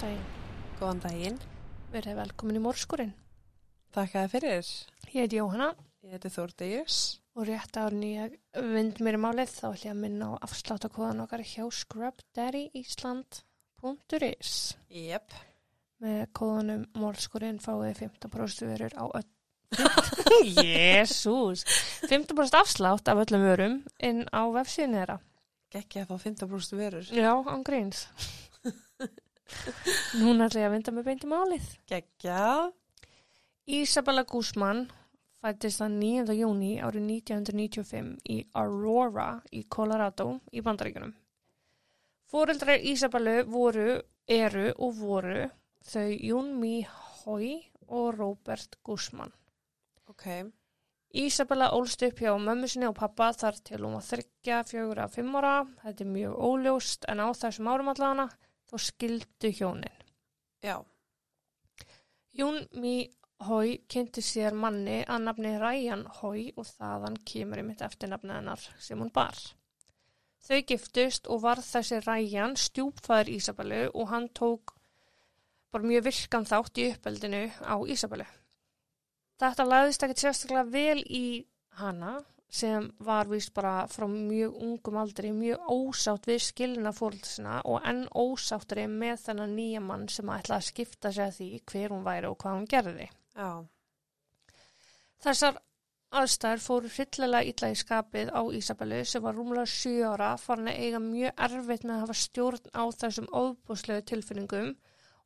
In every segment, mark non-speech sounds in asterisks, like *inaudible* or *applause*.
Daginn. Góðan daginn. Verðið velkomin í Mórskurinn. Takk að þið fyrir. Ég heiti Jóhanna Ég heiti Þórdegjus. og rétt árun ég vind mér í málið þá ætlum ég að minna á afsláttakóðan okkar hjá scrubdaddyisland.is Jep. með kóðanum Mórskurinn fáið 15% vörur á öll *laughs* Jésús 15% afslátt af öllum vörum inn á vefsíðin þeirra Gekki að fá 15% verur. Já, án gríns Núna ætla ég að vinda með beint í málið Gekja. Isabella Guzman fættist það 9. júni árið 1995 í Aurora í Colorado í Bandaríkunum. Fóreldrar Isabellu voru, eru og voru þau Jún Mi Hoi og Robert Guzman. Ok. Isabella ólst upp hjá mömmu sinni og pappa þar til hún var þryggja, fjögur að fimm ára. Þetta er mjög óljóst en á þessum árum allana þá skildu hjónin. Já. Jún Mi Hói kynnti sér manni að nafni Ryan Hói og þaðan kemur einmitt eftir nafni hennar sem hún bar. Þau giftust og var þessi Ryan stjúpfæður Ísabellu og hann tók bara mjög virkan þátt í uppeldinu á Ísabellu. Þetta lagðist ekkert sérstaklega vel í hana sem var vist bara frá mjög ungum aldri, mjög ósátt við skilina fórhaldsina og enn ósáttri með þennan nýja mann sem ætlaði að skipta sig að því hver hún væri og hvað hún gerði. Já. Þessar aðstæður fóru hryllilega illa í skapið á Ísabellu sem var rúmlega 7 ára farin að eiga mjög erfitt með að hafa stjórn á þessum óbúslegu tilfinningum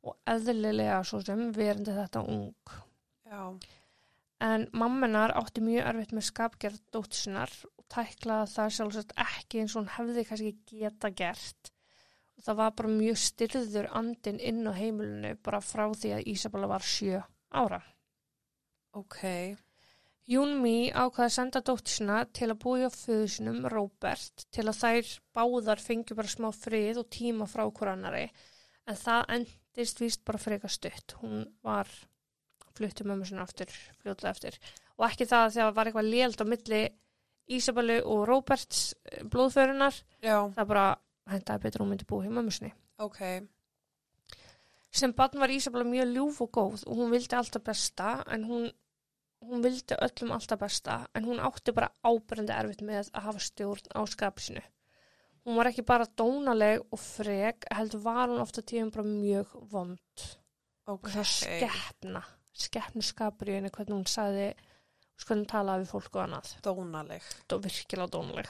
og eðlilega svo sem verandi þetta ung. Já. En mammenar átti mjög erfitt með skapgerð dóttisinnar og tæklaði það sjálfsagt ekki eins og hún hefði kannski geta gert. Og það var bara mjög styrður andin inn á heimilinu bara frá því að Ísabella var 7 ára. Ok. Jún Mi ákvaði að senda dóttisina til að búi á föðu sinum Robert til að þær báðar fengju bara smá frið og tíma frá hver annari en það endist víst bara freka stutt. Hún var fluttu mömmu sinna aftur fljótlega eftir og ekki það að það var eitthvað léld á milli Ísabellu og Roberts eh, blóðförunar Já. það bara hendaði betur hún myndi búi hjá mömmu sinni. Ok. Sem barn var Ísabella mjög ljúf og góð og hún vildi alltaf besta en hún, hún vildi öllum alltaf besta en hún átti bara ábyrjandi erfitt með að hafa stjórn á skapsinu. Hún var ekki bara dónaleg og frek, heldur var hún ofta tíðum bara mjög vond Ok. og það skeppna, skeppnu skapur í henni hvernig hún sagði, hún talaði við fólk og annað Dónaleg. og virkilega dónuleg.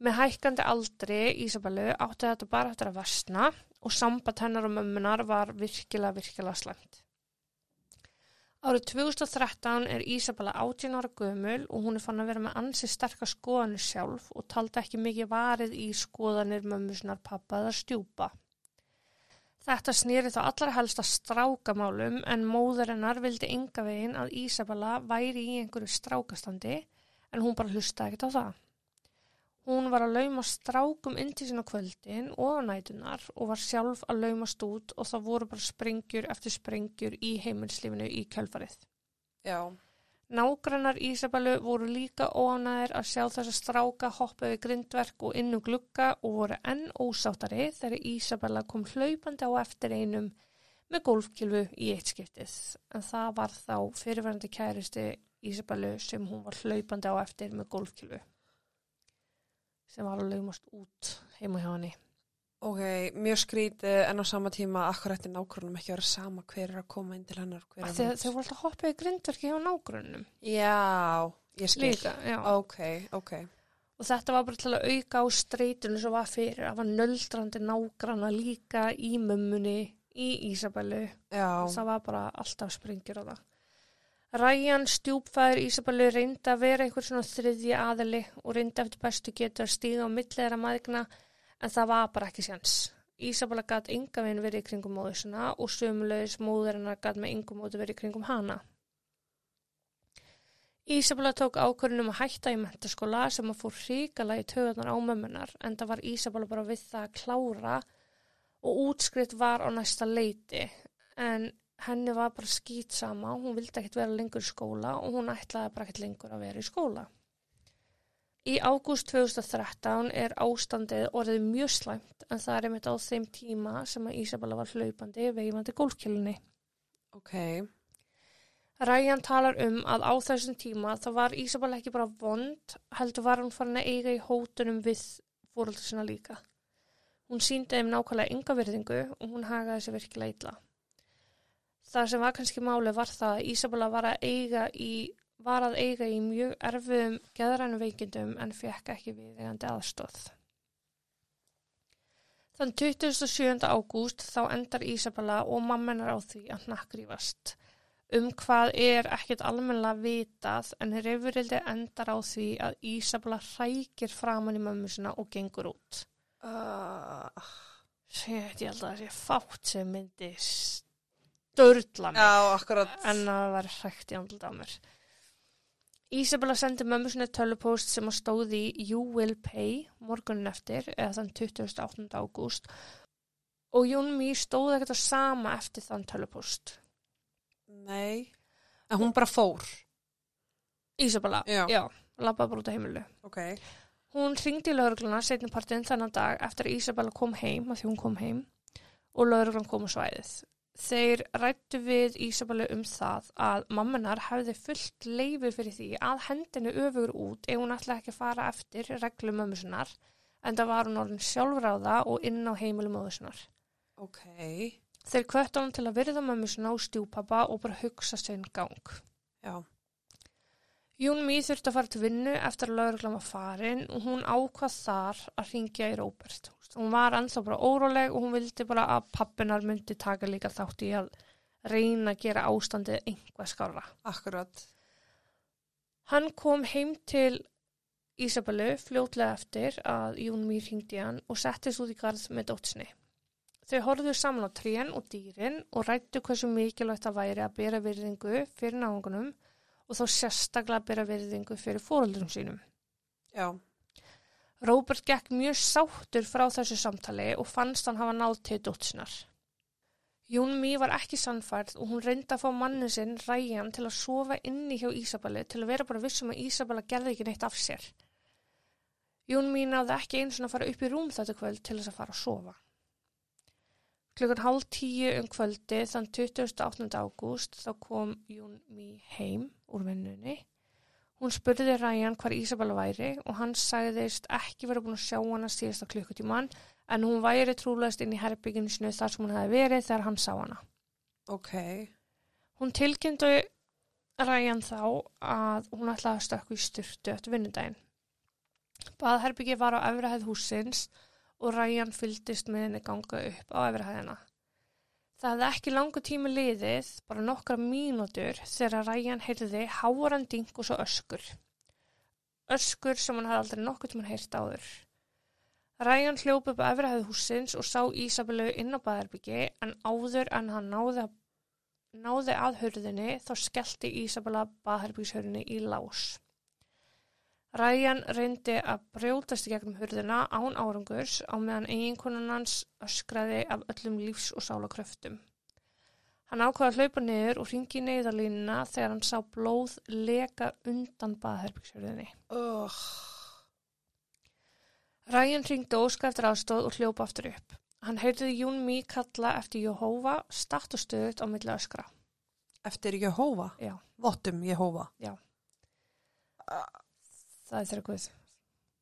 Með hækkandi aldri Ísabellu átti þetta bara eftir að versna og samband hennar og mömmunar var virkilega, virkilega slæmt. Árið 2013 er Ísabella 18 ára gömul og hún er fann að vera með ansi sterkar skoðanir sjálf og taldi ekki mikið varið í skoðanir mömmusinar pappa eða stjúpa. Þetta snýri þá allra helst að strákamálum en móður hennar vildi enga veginn að Ísabella væri í einhverju strákastandi en hún bara hlusta ekkert á það. Hún var að lauma strákum inn til sín á kvöldin og á nætunar og var sjálf að laumast út og það voru bara sprengjur eftir sprengjur í heimilslífinu í kjölfarið. Já. Nágrannar Ísabellu voru líka óanæðir að sjá þessa stráka hoppa við grindverk og inn um glugga og voru enn ósáttari þegar Ísabella kom hlaupandi á eftir einum með golfkilfu í eitt skiptið. En það var þá fyrirverandi kæristi Ísabellu sem hún var hlaupandi á eftir með golfkilfu sem var að laumast út heima hjá henni. Ok, mjög skrítið en á sama tíma akkur eftir nákvæmum ekki að vera sama hver er að koma inn til hennar. Þegar þau voru alltaf hoppið í grindverki hjá nágrunum. Já, ég skil. Líka, já. Ok, ok. Og þetta var bara til að auka á streytunum sem var fyrir. Það var nöldrandi nágranna líka í mömmunni, í Ísabellu. Það var bara alltaf sprengjur á það. Ræjan stjúpfæður Ísabellu reyndi að vera einhver svona þriðji aðili og reyndi eftir bestu getur að stíga á milliðra maðigna en það var bara ekki sjans. Ísabella gæt enga veginn verið í kringum móðusina og sömulegis móðurinnar gæt með engum móðu verið í kringum hana. Ísabella tók ákvörðunum að hætta í mentaskóla sem að fór hrikala í töðunar á mömmunar en það var Ísabella bara við það að klára og útskrift var á næsta leiti en henni var bara skýt sama, hún vildi ekkert vera lengur í skóla og hún ætlaði bara ekkert lengur að vera í skóla. Í ágúst 2013 er ástandið orðið mjög slæmt en það er einmitt á þeim tíma sem að Ísabella var hlaupandi veifandi gólfkjölunni. Ok. Ryan talar um að á þessum tíma þá var Ísabella ekki bara vond, heldur var hún farin að eiga í hótunum við fóröldur sinna líka. Hún síndi þeim nákvæmlega ynga virðingu og hún hagaði sér virkilega illa. Það sem var kannski máli var það að Ísabella var að eiga í, var að eiga í mjög erfiðum geðrænum veikindum en fekk ekki viðegandi aðstóð. Þann 27. ágúst þá endar Ísabella og mammenar á því að hnakkrýfast. Um hvað er ekkert almennilega vitað en reyfurildi endar á því að Ísabella hrækir framann í mömmu sinna og gengur út. Uh, Sétt, ég held að það sé fátt sem myndi störla mig já, akkurat. en að það var hrækt í andlut á mér. Ísabella sendi mömmu sinni tölupóst sem að stóði You Will Pay morgunin eftir eða þann 28. ágúst og Jón Mí stóði ekkert að sama eftir þann tölupóst. Nei. En hún bara fór. Ísabella, Já. já labbaði bara út á heimilu. Ok. Hún ringdi í laurugluna setni partinn þennan dag eftir að Ísabella kom heim, að því hún kom heim og lauruglan kom á svæðið. Þeir rættu við Ísabellu um það að mammanar hefði fullt leifi fyrir því að hendinu öfugur út ef hún ætlaði ekki að fara eftir reglum mömmu sinnar en það var hún orðin sjálfráða og inn á heimilu mömmu sinnar. Ok. Þeir kvötta hún til að virða mömmu sinna og stjúpapa og bara hugsa sinn gang. Já. Jún Mí þurfti að fara til vinnu eftir að lauruglan var farin og hún ákvað þar að ringja í Róbert. Hún var ennþá bara óróleg og hún vildi bara að pappinar myndi taka líka þátt í að reyna að gera ástandið einhvað skára. Akkurat. Hann kom heim til Ísabellu fljótlega eftir að Jún Mí ringdi hann og settist út í garð með dótsinni. Þau horfðu saman á trén og dýrin og rættu hversu mikilvægt það væri að bera virðingu fyrir náungunum og þá sérstaklega bera virðingu fyrir fóröldurum sínum. Já. Róbert gekk mjög sáttur frá þessu samtali og fannst hann hafa náð til dótsinar. Jún Mí var ekki sannfærð og hún reyndi að fá mannin sinn ræjan til að sofa inni hjá Ísabelli til að vera bara vissum að Ísabella gerði ekki neitt af sér. Jún Mí náði ekki eins og að fara upp í rúm þetta kvöld til þess að fara að sofa. Klukkan hálf tíu um kvöldi þann 28. ágúst þá kom Jún Mí heim úr vinnunni. Hún spurði Ryan hvar Ísabella væri og hann sagðist ekki vera búin að sjá hana síðasta klukkutíman en hún væri trúlegast inn í herbygginu sinu þar sem hún hefði verið þegar hann sá hana. Ok. Hún tilkynntu Ryan þá að hún ætlaði að stökku í styrtu eftir vinnudaginn. Baðherbyggi var á efrahæð húsins og Ryan fylgdist með henni ganga upp á efrahæðina. Það hefði ekki langu tími liðið, bara nokkra mínútur, þegar Ryan heyrði háaran ding og svo öskur. Öskur sem hann hafði aldrei nokkuð tíma heyrt áður. Ryan hljóp upp á efrahæð húsins og sá Ísabellu inn á baðherbyggi en áður en hann náði að náði að hurðinni þá skellti Ísabella baðherbyggshörðinni í lás. Ryan reyndi að brjótast í gegnum hurðina án árangurs á meðan eiginkonan hans öskraði af öllum lífs- og sálakröftum. Hann ákvaði að hlaupa niður og ringi neyðarlínuna þegar hann sá blóð leka undan baðherbyggshörðinni. Ugh. Ryan ringdi óska eftir aðstóð og hljópa aftur upp. Hann heyrði Jún Mí kalla eftir Jóhófa statt og stöðut á milli öskra. Eftir Jehova? Já. Vottum Jehova? Það er þeirra guð.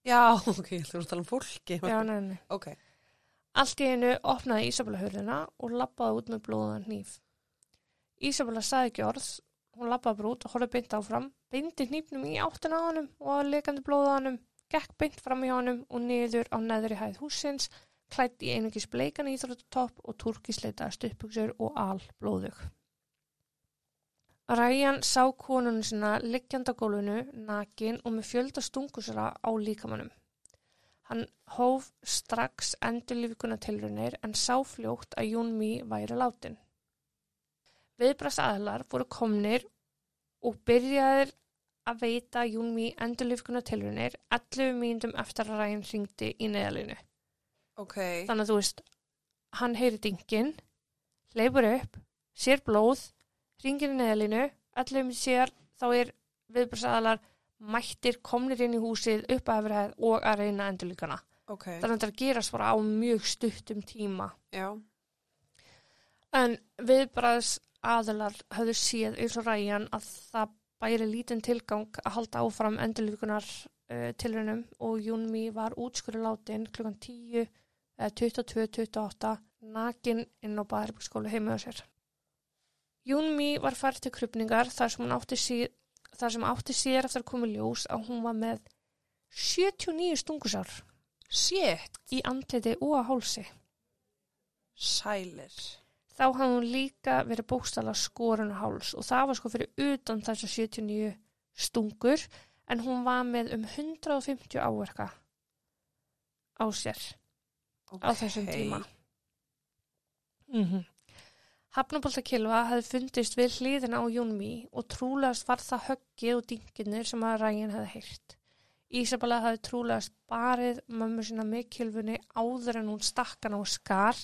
Já, ok, þú erum að tala um fólki. Já, nei, nei. Ok. Allt í einu opnaði Ísabella hurðina og lappaði út með blóðan hníf. Ísabella saði ekki orð, hún lappaði bara út og horfði beint áfram, beindi hnífnum í áttina á honum og að lekandi blóða honum, gekk beint fram í honum og niður á neðri hæð húsins, klætt í einungis bleikan íþróttopp og turkisleitaði stuppbuxur og al blóðug. Ryan sá konunum sinna liggjandi á gólfinu, nakin og með fjölda stungusra á líkamannum. Hann hóf strax endurlífikuna tilrunir en sá fljótt að Jún Mí væri látin. Viðbrast aðlar voru komnir og byrjaðir að veita Jún Mí endurlífikuna tilrunir 11 mínútum eftir að Ryan ringdi í neðalinu. Ok. Þannig að þú veist, hann heyri dingin, leipur upp, sér blóð, ringir í neðalínu, 11 mínútur sér, þá er viðbrast aðlar mættir, komnir inn í húsið, upp að efrihæð og að reyna endurlíkana. ok, Þannig að þetta gerast bara á mjög stuttum tíma. já, En viðbræðs aðilar höfðu séð eins og ræjan að það bæri lítinn tilgang að halda áfram endurlíkunar uh, tilraunum og Júnmi var útskuru látin klukkan 10 eða 22.28 nakin inn á baðherbygskólu heima á sér. Júnmi var fært til krupningar þar sem, átti síð, þar sem átti sér eftir að koma ljós að hún var með 79 stungusár. Shit, í andliti og að hálsi. sælir, þá hafði hún líka verið bókstala skorun og háls og það var sko fyrir utan þessar 79 stungur en hún var með um 150 áverka á sér ok, á þessum tíma. Mm Hafnaboltakilva hefði fundist við hliðina á Jónmi og trúlegast var það höggið og dinginir sem að rægin hefði heyrt. Ísabella hefði trúlegast barið mömmu sína með kilfunni áður en hún stakkan á skar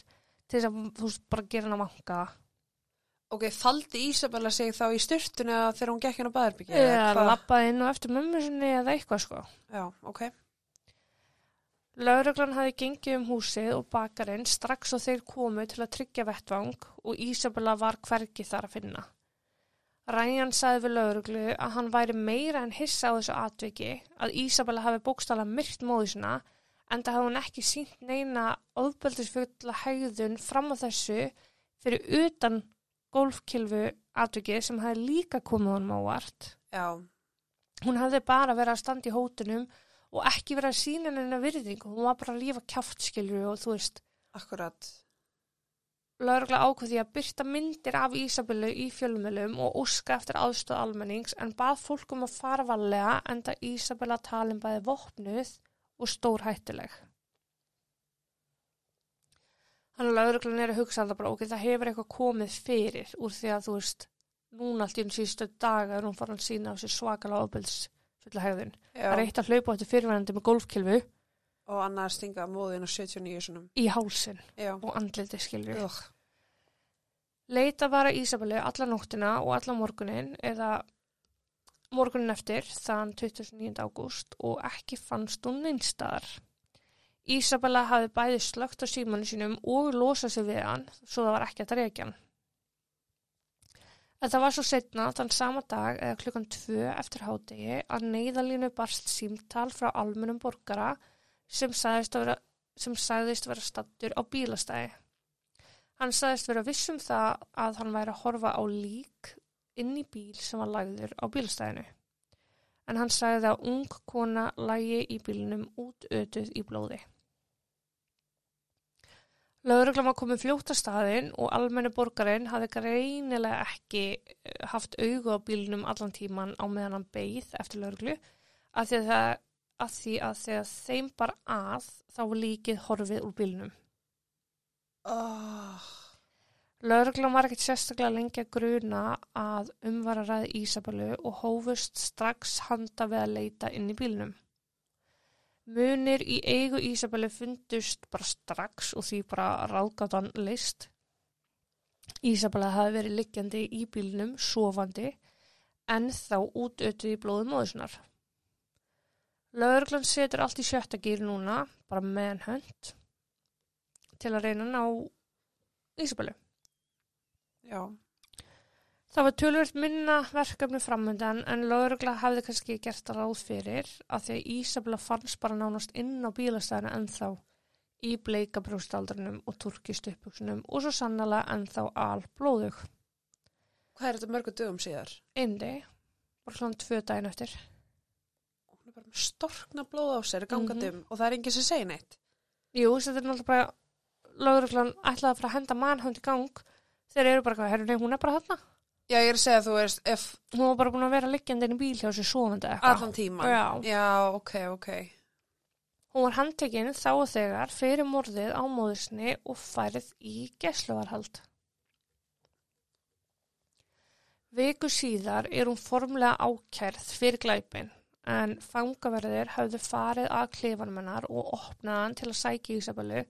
til þess að þú bara gera hann að vanga. ok, faldi Ísabella sig þá í styrtunni að þegar hún gekk hérna á baðarbyggi Eða lappaði inn og eftir mömmu sinni eða eitthvað sko. já, ok, Lauruglan hafi gengið um húsið og bakarinn strax og þeir komu til að tryggja vettvang og Ísabella var hvergi þar að finna. Ryan sagði við lauruglu að hann væri meira en hissa á þessu atviki að Ísabella hafi bókstala myrt móðisina en það hafi hún ekki sínt neina ofbeldisfulla hegðun fram á þessu fyrir utan golfkilfu atviki sem hafi líka komið honum á vart. já, Hún hafði bara verið að standa í hótunum og ekki verið að sína henni virðingu. Hún var bara að lífa kjáftskilju og þú veist, akkurat, laurugla ákveði að byrta myndir af Ísabellu í fjölumölum og óska eftir aðstöð almennings en bað fólk um að fara varlega enda Ísabella talin bæði vopnuð og stór hættuleg. Þannig að lauruglan er að hugsa það bara, ok, það hefur eitthvað komið fyrir úr því að þú veist, núna allt í um síðustu daga er hún farin að sína á sér svakalega ofbelds fulla hegðun. já, Það er eitt að hlaupa eftir fyrirverandi með golfkilfu og annað að stinga móðin á 79 sunum, í hálsin já, og andliti skilju. Leita var að Ísabellu alla nóttina og alla morgunin eða morgunin eftir þann 29. ágúst og ekki fannst hún neinstaðar. Ísabella hafi bæði slögt á símanu sínum og losað sig við hann svo það var ekki að reykja hann. En það var svo setna þann sama dag eða klukkan tvö eftir hádegi að neyðalínu barst símtal frá almennum borgara sem sagðist vera, sem sagðist vera stattur á bílastæði. Hann sagðist vera viss um það að hann væri að horfa á lík inn í bíl sem var lagður á bílastæðinu. En hann sagði að ung kona lagi í bílnum út ötuð í blóði. Lögreglan var komið fljótt að staðinn og almenni borgarinn hafði greinilega ekki eh, haft augu á bílnum allan tíman á meðan hann beigð eftir lögreglu að því að, að því að þegar þeim bara að þá var líkið horfið úr bílnum. Oh, Lögreglan var ekkert sérstaklega lengi að gruna að umvararæði Ísabellu og hófust strax handa við að leita inn í bílnum. Munir í eigu Ísabellu fundust bara strax og því bara ráðgátan list. Ísabella hafi verið liggjandi í bílnum, sofandi, en þá útötuð í blóðu móðusinnar. Lögreglan setur allt í sjötta gýr núna, bara með hönd, til að reyna ná Ísabellu. já, Það var tölvöld minna verkefni framöndan en lögregla hafði kannski gert að ráð fyrir að því að Ísabla fannst bara nánast inn á bílastæðinu ennþá í bleika brjóstaldrinum og turkist uppbuksunum og svo sannlega ennþá al blóðug. hvað er þetta mörgu dögum síðar? Indi, bara svona tvö daginn eftir. Hún er bara með storkna blóð á sér, gangandi Mhm. um og það er enginn sem segir neitt. Jú, þetta er náttúrulega bara lögreglan ætlaði að fara að henda mannhund í gang þeir eru bara, herru, nei, hún er bara þarna. Já, ég er að segja að þú veist, ef Hún var bara búin að vera liggjandi inn í bíl hjá sér sofandi eitthvað. allan tíman. Já. Já, ok, ok. Hún var handtekinn þá og þegar fyrir morðið á móðusni og færið í gesluvarhald. Viku síðar er hún formlega ákærð fyrir glæpin en fangaverðir hafðu farið að klifanum hennar og opnaðan til að sækja Ísabellu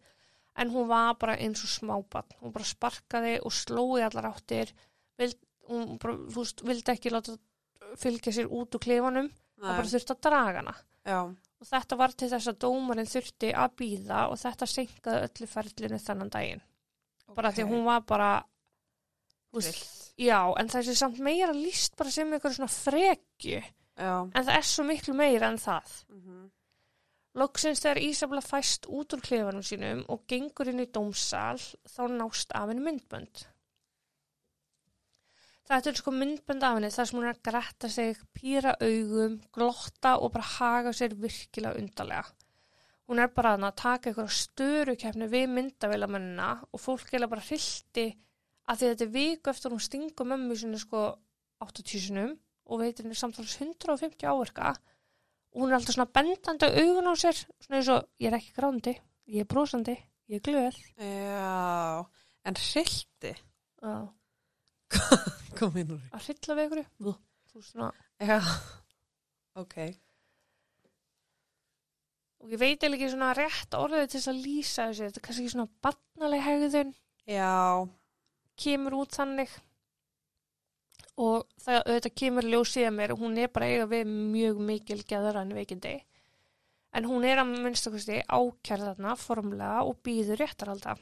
en hún var bara eins og smábann. Hún bara sparkaði og slói allar áttir, vild, hún bara, þú veist, vildi ekki láta fylgja sér út úr klifanum það bara þurfti að draga hana. Já, og þetta var til þess að dómarinn þurfti að býða og þetta senkaði öllu ferlinu þennan daginn. Bara því hún var bara veist, já, en þessi samt meira líst bara sem eitthvað svona frekju. Já. en það er svo miklu meira en það. Mm Loksins þegar Ísabla fæst út úr klefanum sínum og gengur inn í dómsal þá nást af henni myndbönd. Þetta er sko myndbönd af henni þar sem hún er að gretta sig, pýra augum, glotta og bara haga sér virkilega undarlega. Hún er bara að taka eitthvað störukeppni við myndavélamennina og fólk er bara hrilti að því þetta er viku eftir hún stingur mömmu sinni sko 80 sinum og veitir henni samtals 150 áverka. Og hún er alltaf svona bendandi augun á sér svona eins og ég er ekki grándi ég er brosandi, ég er glöð. Já, en hrilti að Kom inn úr hrilla við ykkur svona Já, ok. Og ég veit eða ekki svona rétt orðið til þess að lýsa þessu. Þetta er kannski svona barnaleg hegðun. Já, kemur út þannig. Og það auðvitað kemur ljósið að mér hún er bara að eiga við mjög mikil geðarann veikindi. En hún er að minnstakosti ákjærðarna formlega og býður réttaralda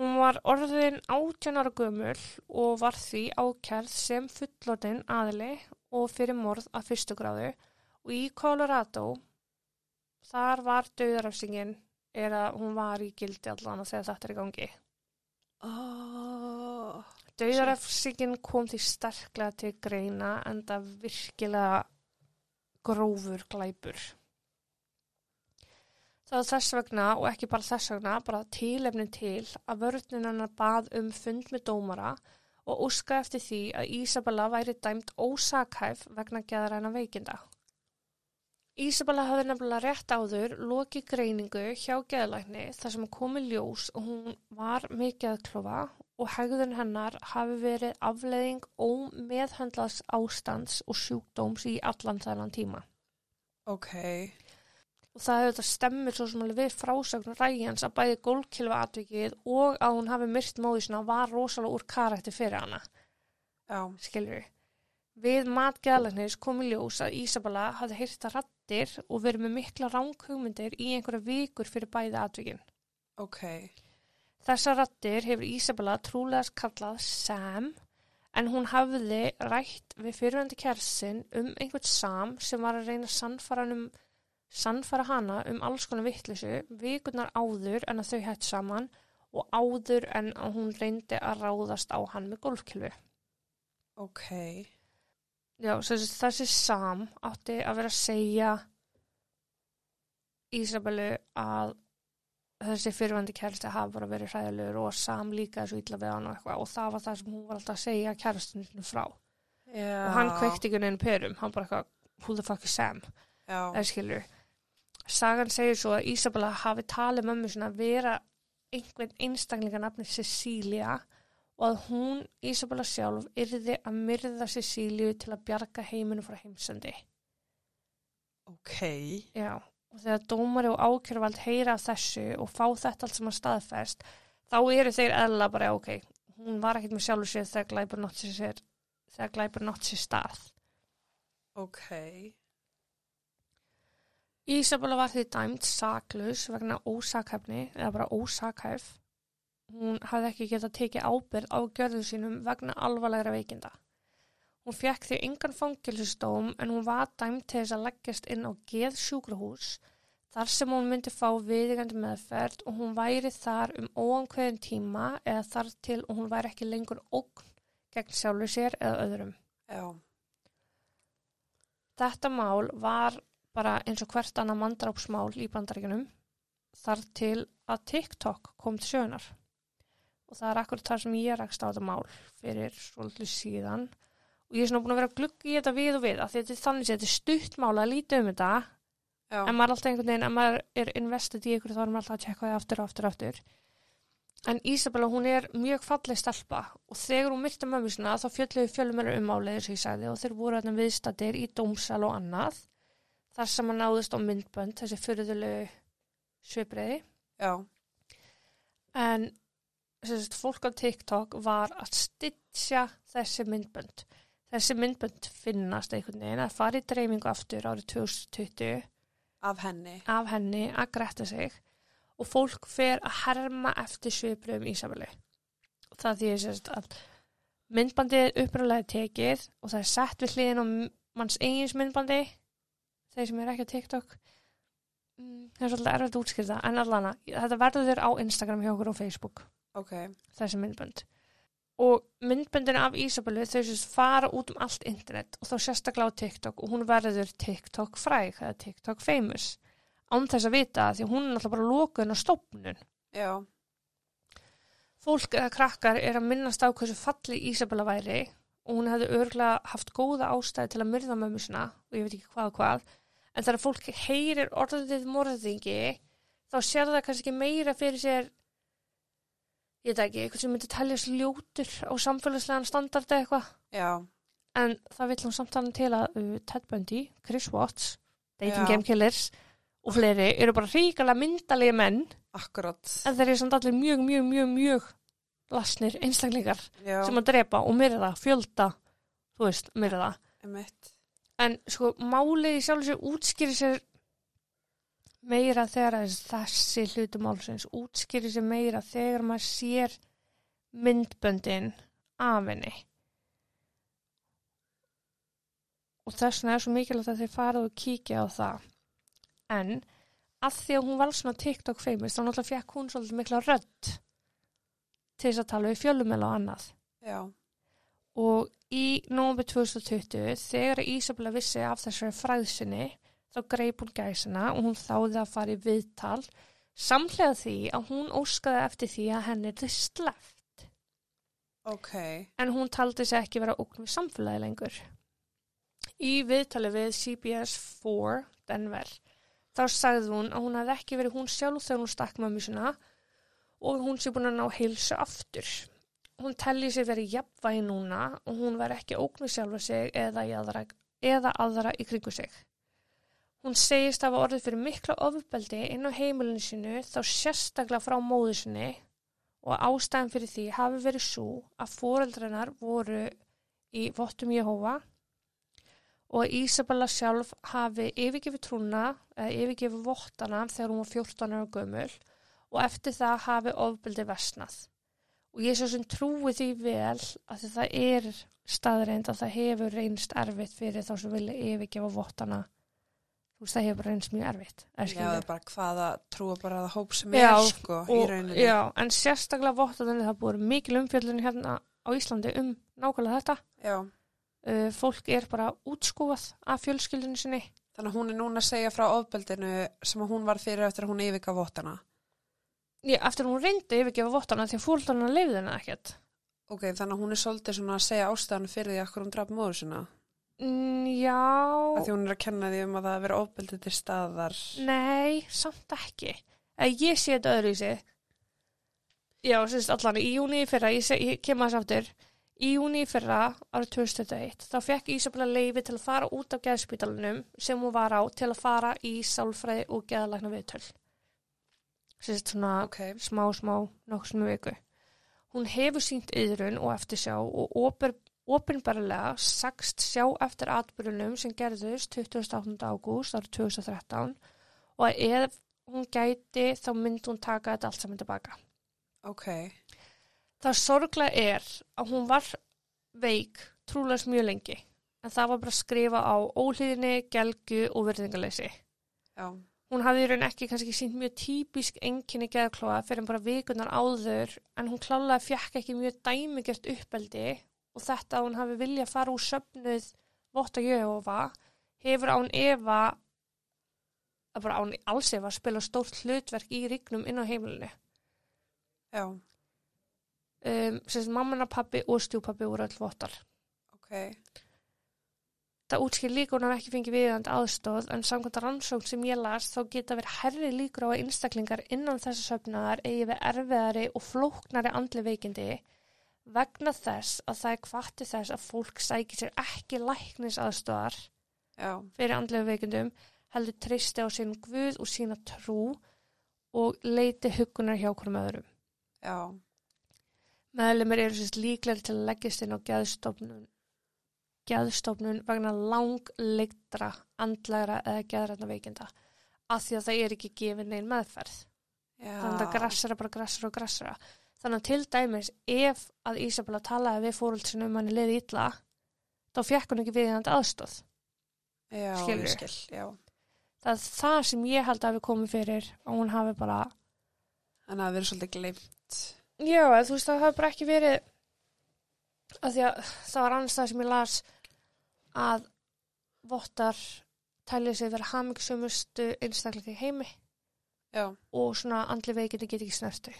hún var orðin 18 ára gömul og var því ákjærð sem fullorðin aðili og fyrir morð að fyrstu gráðu og í Colorado þar var döðarafsingin er að hún var í gildi allan þegar þetta er í gangi oh. Dauðarefsingin kom því sterklega til greina en það virkilega grófur glæpur. Það þess vegna og ekki bara þess vegna, bara tilefnin til að vörðnin hennar bað um fund með dómara og óska eftir því að Ísabella væri dæmt ósakhæf vegna geðaræna veikinda. Ísabella hafði nefnilega rétt áður lokið greiningu hjá geðlækni þar sem komi ljós og hún var mikið að klofa og hegðun hennar hafi verið afleðing ómeðhandlaðs ástands og sjúkdóms í allan þennan tíma. Ok, Og það hefur þetta stemmir svo sem alveg við frásögn ræjans að bæði gólkilfa atvikið og að hún hafi myrt móði sinna var rosalega úr karakter fyrir hana, já, skilur við. Við matgæðlegnis kom í ljós að Ísabella hafði heyrta rattir og verið með mikla ránghugmyndir í einhverja vikur fyrir bæði atvikin. ok Þessar rattir hefur Ísabella trúlegast kallað Sam en hún hafði rætt við fyrirvændi kjærsin um einhvern Sam sem var að reyna að sannfara, um, sannfara hana um alls konar vittlisu vikurnar áður en að þau hætt saman og áður en að hún reyndi að ráðast á hann með golfkilfu. Ok, Já, þessi, Sam átti að vera að segja Ísabellu að þessi fyrirvændi kærasti hafa bara verið hræðilegur og Sam líka svo illa við hann og eitthvað og það var það sem hún var alltaf að segja kærastinu frá. Já og hann kveikti ekki neina perum, hann bara eitthvað who the fuck is Sam, Já, eða skilur Sagan segir svo að Ísabella hafi talið mömmu sinna að vera einhvern einstaklinga nafni Cecilia og að hún, Ísabella sjálf, yrði að myrða Cecíliu til að bjarga heiminu frá heimsendi. ok Já, og þegar dómari og ákjörvald heyra af þessu og fá þetta allt sem að staðfest, þá eru þeir eðla bara, ok, hún var ekkert með sjálfur sér þegar glæpur nátt sér, þegar glæpur sér stað. Ok, Ísabella var því dæmt saklaus vegna ósakhæfni, eða bara ósakhæf. Hún hafði ekki getað tekið ábyrð á gjörðu sínum vegna alvarlegra veikinda. Hún fekk því engan fangilsustóm en hún var dæmt til þess að leggjast inn á geð sjúkrahús þar sem hún myndi fá viðigandi meðferð og hún væri þar um óankveðin tíma eða þar til og hún væri ekki lengur ógn gegn sjálfur sér eða öðrum. já Þetta mál var bara eins og hvert annað mandrápsmál í bandaríkunum þar til að TikTok kom til sjöunar. Og það er akkurat það sem ég rekst á þetta mál fyrir svolítið síðan. Og ég er svona búin að vera að glugga í þetta við og við að þetta er þannig að þetta er stutt mál að lítið um þetta Já, en maður er alltaf einhvern veginn, ef maður er investið í ykkur þá er maður alltaf að tjekka það aftur og aftur og aftur. En Ísabella, hún er mjög falleg stelpa og þegar hún myrta mömmu sinna þá fjölluðu fjölumennur um málið eins og ég sagði og þeir voru viðstættir í dómsal og annað þar sem hann náðist á myndbönd, þessi fyrirðulegu svipriði. já, En sagt, fólk á TikTok var að stitja þessi myndbönd. þessi myndbönd finnast einhvern veginn að fara í dreimingu aftur árið 2020 Af henni. af henni að gretta sig og fólk fer að herma eftir sviprum Ísabelu. Og það því sérst að myndbandið er uppræðlega tekið og það er sett við hliðin á manns eigins myndbandi, þeir sem er ekki á TikTok. Mm, Það er svolítið erfitt að útskýrta, en allana, þetta verður á Instagram hjá okkur og Facebook, Ok. þessi myndbönd. Og myndböndin af Ísabelu þau sérst fara út um allt internet og þá sérstaklega á TikTok og hún verður TikTok fræg, eða TikTok famous án þess að vita því hún er náttúrulega bara lokuðin á stofnun. Já. Fólk eða krakkar er að minnast á hversu falli Ísabella væri og hún hefði örgulega haft góða ástæði til að myrða mömmu sinna og ég veit ekki hvað og hvað en þegar fólk heyrir orðið morðingi þá sér það kannski ekki meira fyrir sér ég veit ekki, eitthvað sem myndi teljast ljótur á samfélagslegan standard eða eitthvað Já. en það vill hún samt þannig til að uh, Ted Bundy, Chris Watts Dating Já. Game Killers og fleiri eru bara ríkala myndalegi menn Akkurat. en þeir eru samt allir mjög, mjög, mjög, mjög lasnir einstaklingar Já. sem að drepa og myrða, fjölda þú veist, myrða Emitt. En sko, málið í sjálf sér útskýri sér meira þegar þessi hlutu málsins útskýri sér meira þegar maður sér myndböndin af henni. Og þess vegna er svo mikilvægt að þeir farað og kíkja á það. En að því að hún var svona TikTok famous þá náttúrulega fekk hún svolítið mikla rödd til þess að tala við fjölumel og annað. Já. Og í nómbi 2020 þegar Ísabella vissi af þessari fræðsinni þá greip hún gæsina og hún þáði að fara í viðtal samlega því að hún óskaði eftir því að henni er sleft Ok. en hún taldi sig ekki vera ókn við samfélagi lengur. Í viðtali við CBS 4 Denver þá sagði hún að hún hefði ekki verið hún sjálf þegar hún stakk mömmu sinna og hún sé búin að ná heilsu aftur. Hún telli sig verið jafnvægi núna og hún var ekki ókn við sjálfa sig eða, aðra, eða aðra í kringu sig. Hún segist að hafa orðið fyrir mikla ofbeldi inn á heimilinu sinu þá sérstaklega frá móðu sinni og ástæðan fyrir því hafi verið svo að foreldrennar voru í Vottum Jehova og að Ísabella sjálf hafi yfirgefið trúna eða yfirgefið vottana þegar hún var 14 ára gömul og eftir það hafi ofbeldi versnað. Og ég svo sem trúi því vel að það er staðreind að það hefur reynst erfitt fyrir þá sem vilja yfirgefa vottana. Þú veist, það hefur reynst mjög erfitt. eða Já, er bara hvaða trúa bara það hóp sem Já, er, sko, í og, rauninni. já, en sérstaklega vottaðinni það búið mikil umfjöldun hérna á Íslandi um nákvæmlega þetta. Já. Uh, fólk er bara útskúfað af fjölskyldunni sinni. Þannig að hún er núna að segja frá ofbeldinu sem að hún var fyrir eftir að hún yfirgaf vottana. Já, eftir að hún reyndi yfirgefa vottana því að fólkdana leifði henni ekkert. Ok, þannig að hún er svolítið svona að segja ástæðan fyrir því að hún draf móður sinna. Mm, já, Að því hún er að kenna því um að það veri ofbeldið til staðar. nei, samt ekki. Eða ég sé þetta öðru í sig. Já, sérst allan í júni fyrra, ég, sé, ég kem að þess aftur, í júni fyrra árið 2021, þá fekk Ísabella leifi til að fara út af geðspítalunum sem hún var á til að fara í sálfræði og geðalækna viðtöl. Sérst svona Ok, smá, smá, nokkuð sem viku. Hún hefur sínt yðrun og eftirsjá og opur, opinbarlega sagst sjá eftir atbyrjunum sem gerðust 28. ágúst árið 2013 og að ef hún gæti þá myndi hún taka þetta allt saman tilbaka. ok, Það sorglega er að hún var veik trúlega mjög lengi en það var bara að skrifa á óhlýðinni, gelgu og verðingaleysi. já, Hún hafði í raun ekki kannski sínt mjög típisk enginni geðklóa fyrir bara vikunar áður en hún klálega fjekk ekki mjög dæmigert uppeldi og þetta að hún hafi viljað fara úr söfnuð votta Jöhofa hefur án Eva að bara án alls Eva spila stórt hlutverk í ríknum inn á heimilinu. já, Um, sagt, mammana pappi og stjúpappi voru öll vottar. ok, Það útskýr hún hafi ekki fengið viðjönd aðstóð en samkvæmt rannsókn sem ég las þá geta verið herri líkur á að einstaklingar innan þessa söfnaðar eigi við erfiðari og flóknari andli veikindi vegna þess að það er kvatti þess að fólk sækir sér ekki læknis aðstóðar já, fyrir andlega veikindum heldur treysti á sinn guð og sína trú og leiti hugunar hjá hverjum öðrum. já, Meðlumir eru sérst líklega til að leggjast inn á geðstofnun geðstofnun vegna langleiktra andlæra eða geðrætna veikinda af því að það er ekki gefin neinn meðferð Já. þannig að það grassara bara grassara og grassara þannig að til dæmis ef að Ísabella talaði við fóröldsinu um hann liði illa þá fekk hún ekki við hann aðstóð Já, Skilurðu? ég skil, já. það er það sem ég held að við komum fyrir og hún hafi bara Þannig að það verður svolítið gleimt. já, þú veist það hafi bara ekki verið að því að það var annars það sem ég las að vottar tælið sig vera hamingsumustu einstaklega heimi. Já, og svona andli veikindi get ekki snertu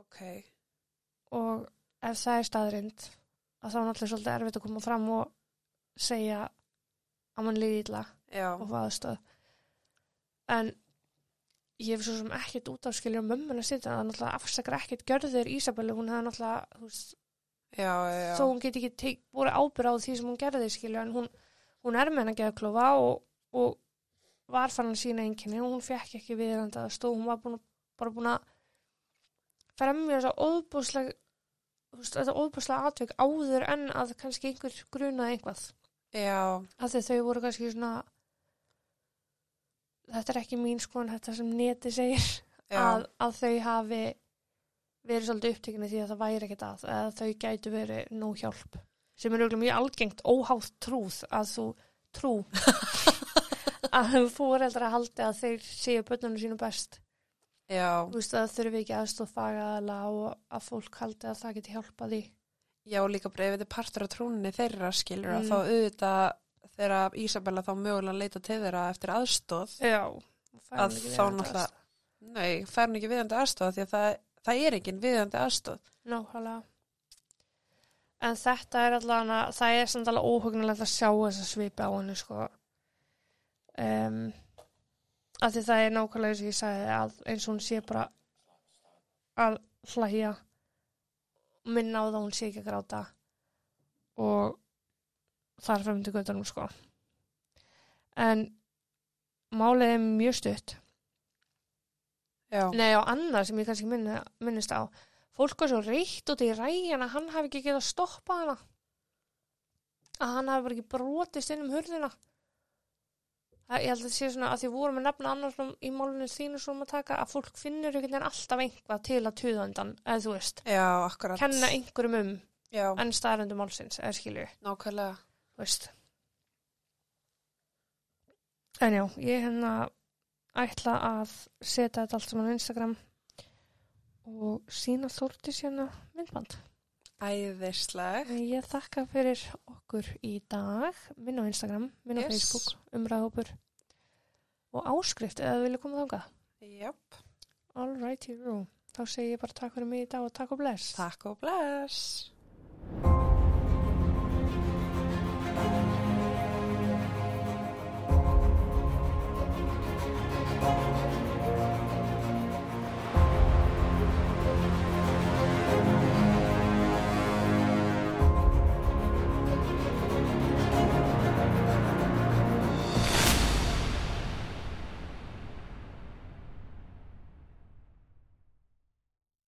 ok. og ef það er staðrind að þá er náttúrulega svolítið erfitt að koma fram og segja að mann líði illa Já, og fá aðstöð en ég hef svo sem ekkert út af skilja mömmun að sitja, það er náttúrulega afsakar ekkert gjörður Ísabellu, hún hefði náttúrulega veist, já, já. þó hún get ekki voru ábyrð á því sem hún gerði skilja, en hún, hún er með henn að geða klófa og, og var fann að sína einkenni og hún fekk ekki viðrandi aðstöð, hún var búin, að- bara búin að fremja þess að óbúslega þetta óbúslega atvik áður en að kannski einhver grunaði einhvað Já, að þau voru kannski svona þetta er ekki mín skoðan þetta sem neti segir að, að þau hafi verið svolítið upptekinu því að það væri ekkert að eða þau gætu verið nóg hjálp. Sem er mjög algengt óhátt trúð að þú trú. *laughs* Að fóreldra haldi að þeir séu börnunum sínu best. Já, þú veist að þurfi ekki aðstóð fagaðala og að fólk haldi að það geti hjálpað því. Já, líka bara ef þetta er partur af trúninni þeirra skilur Mm. að þá auðvitað þegar Ísabella þá mögulega leita til þeirra eftir aðstóð já að þá náttúrulega nei, fær hún ekki viðandi aðstóð því að það, það er ekki viðandi aðstóð Nákvæmlega. En þetta er allavega, það er samt alveg óhugnulegt að sjá þessa svipi á henni, sko. Um, að því það er nákvæmlega eins og ég sagði að eins og hún sé bara að hlæja, minna á það að hún sé ekki að gráta og þar frem til göttunum, sko. En málið er mjög stutt. Já, Nei, og annað sem ég kannski minni, minnist á. Fólk var svo reykt út í ræjan að hann hafi ekki getað stoppað hana. Að hann hafi bara ekki brotist inn um hurðina. Það, ég held að þetta sé svona að því vorum að nefna annars í málunni þínu svona að taka að fólk finnur einhvern veginn alltaf einhvað til að tuða undan, eða þú veist, já, kenna einhverjum um Já, enn staðarendu málsins, eða skilju, nákvæmlega veist. En já, ég hérna ætla að setja þetta allt saman á Instagram og sína Þórtis hérna myndband. Æðisleg Ég þakka fyrir okkur í dag, minn á Instagram, minn á Yes. Facebook, umræðhópur og áskrift eða vilja koma All right, you Þá segi ég bara takk fyrir mig í dag og takk og bless. takk og bless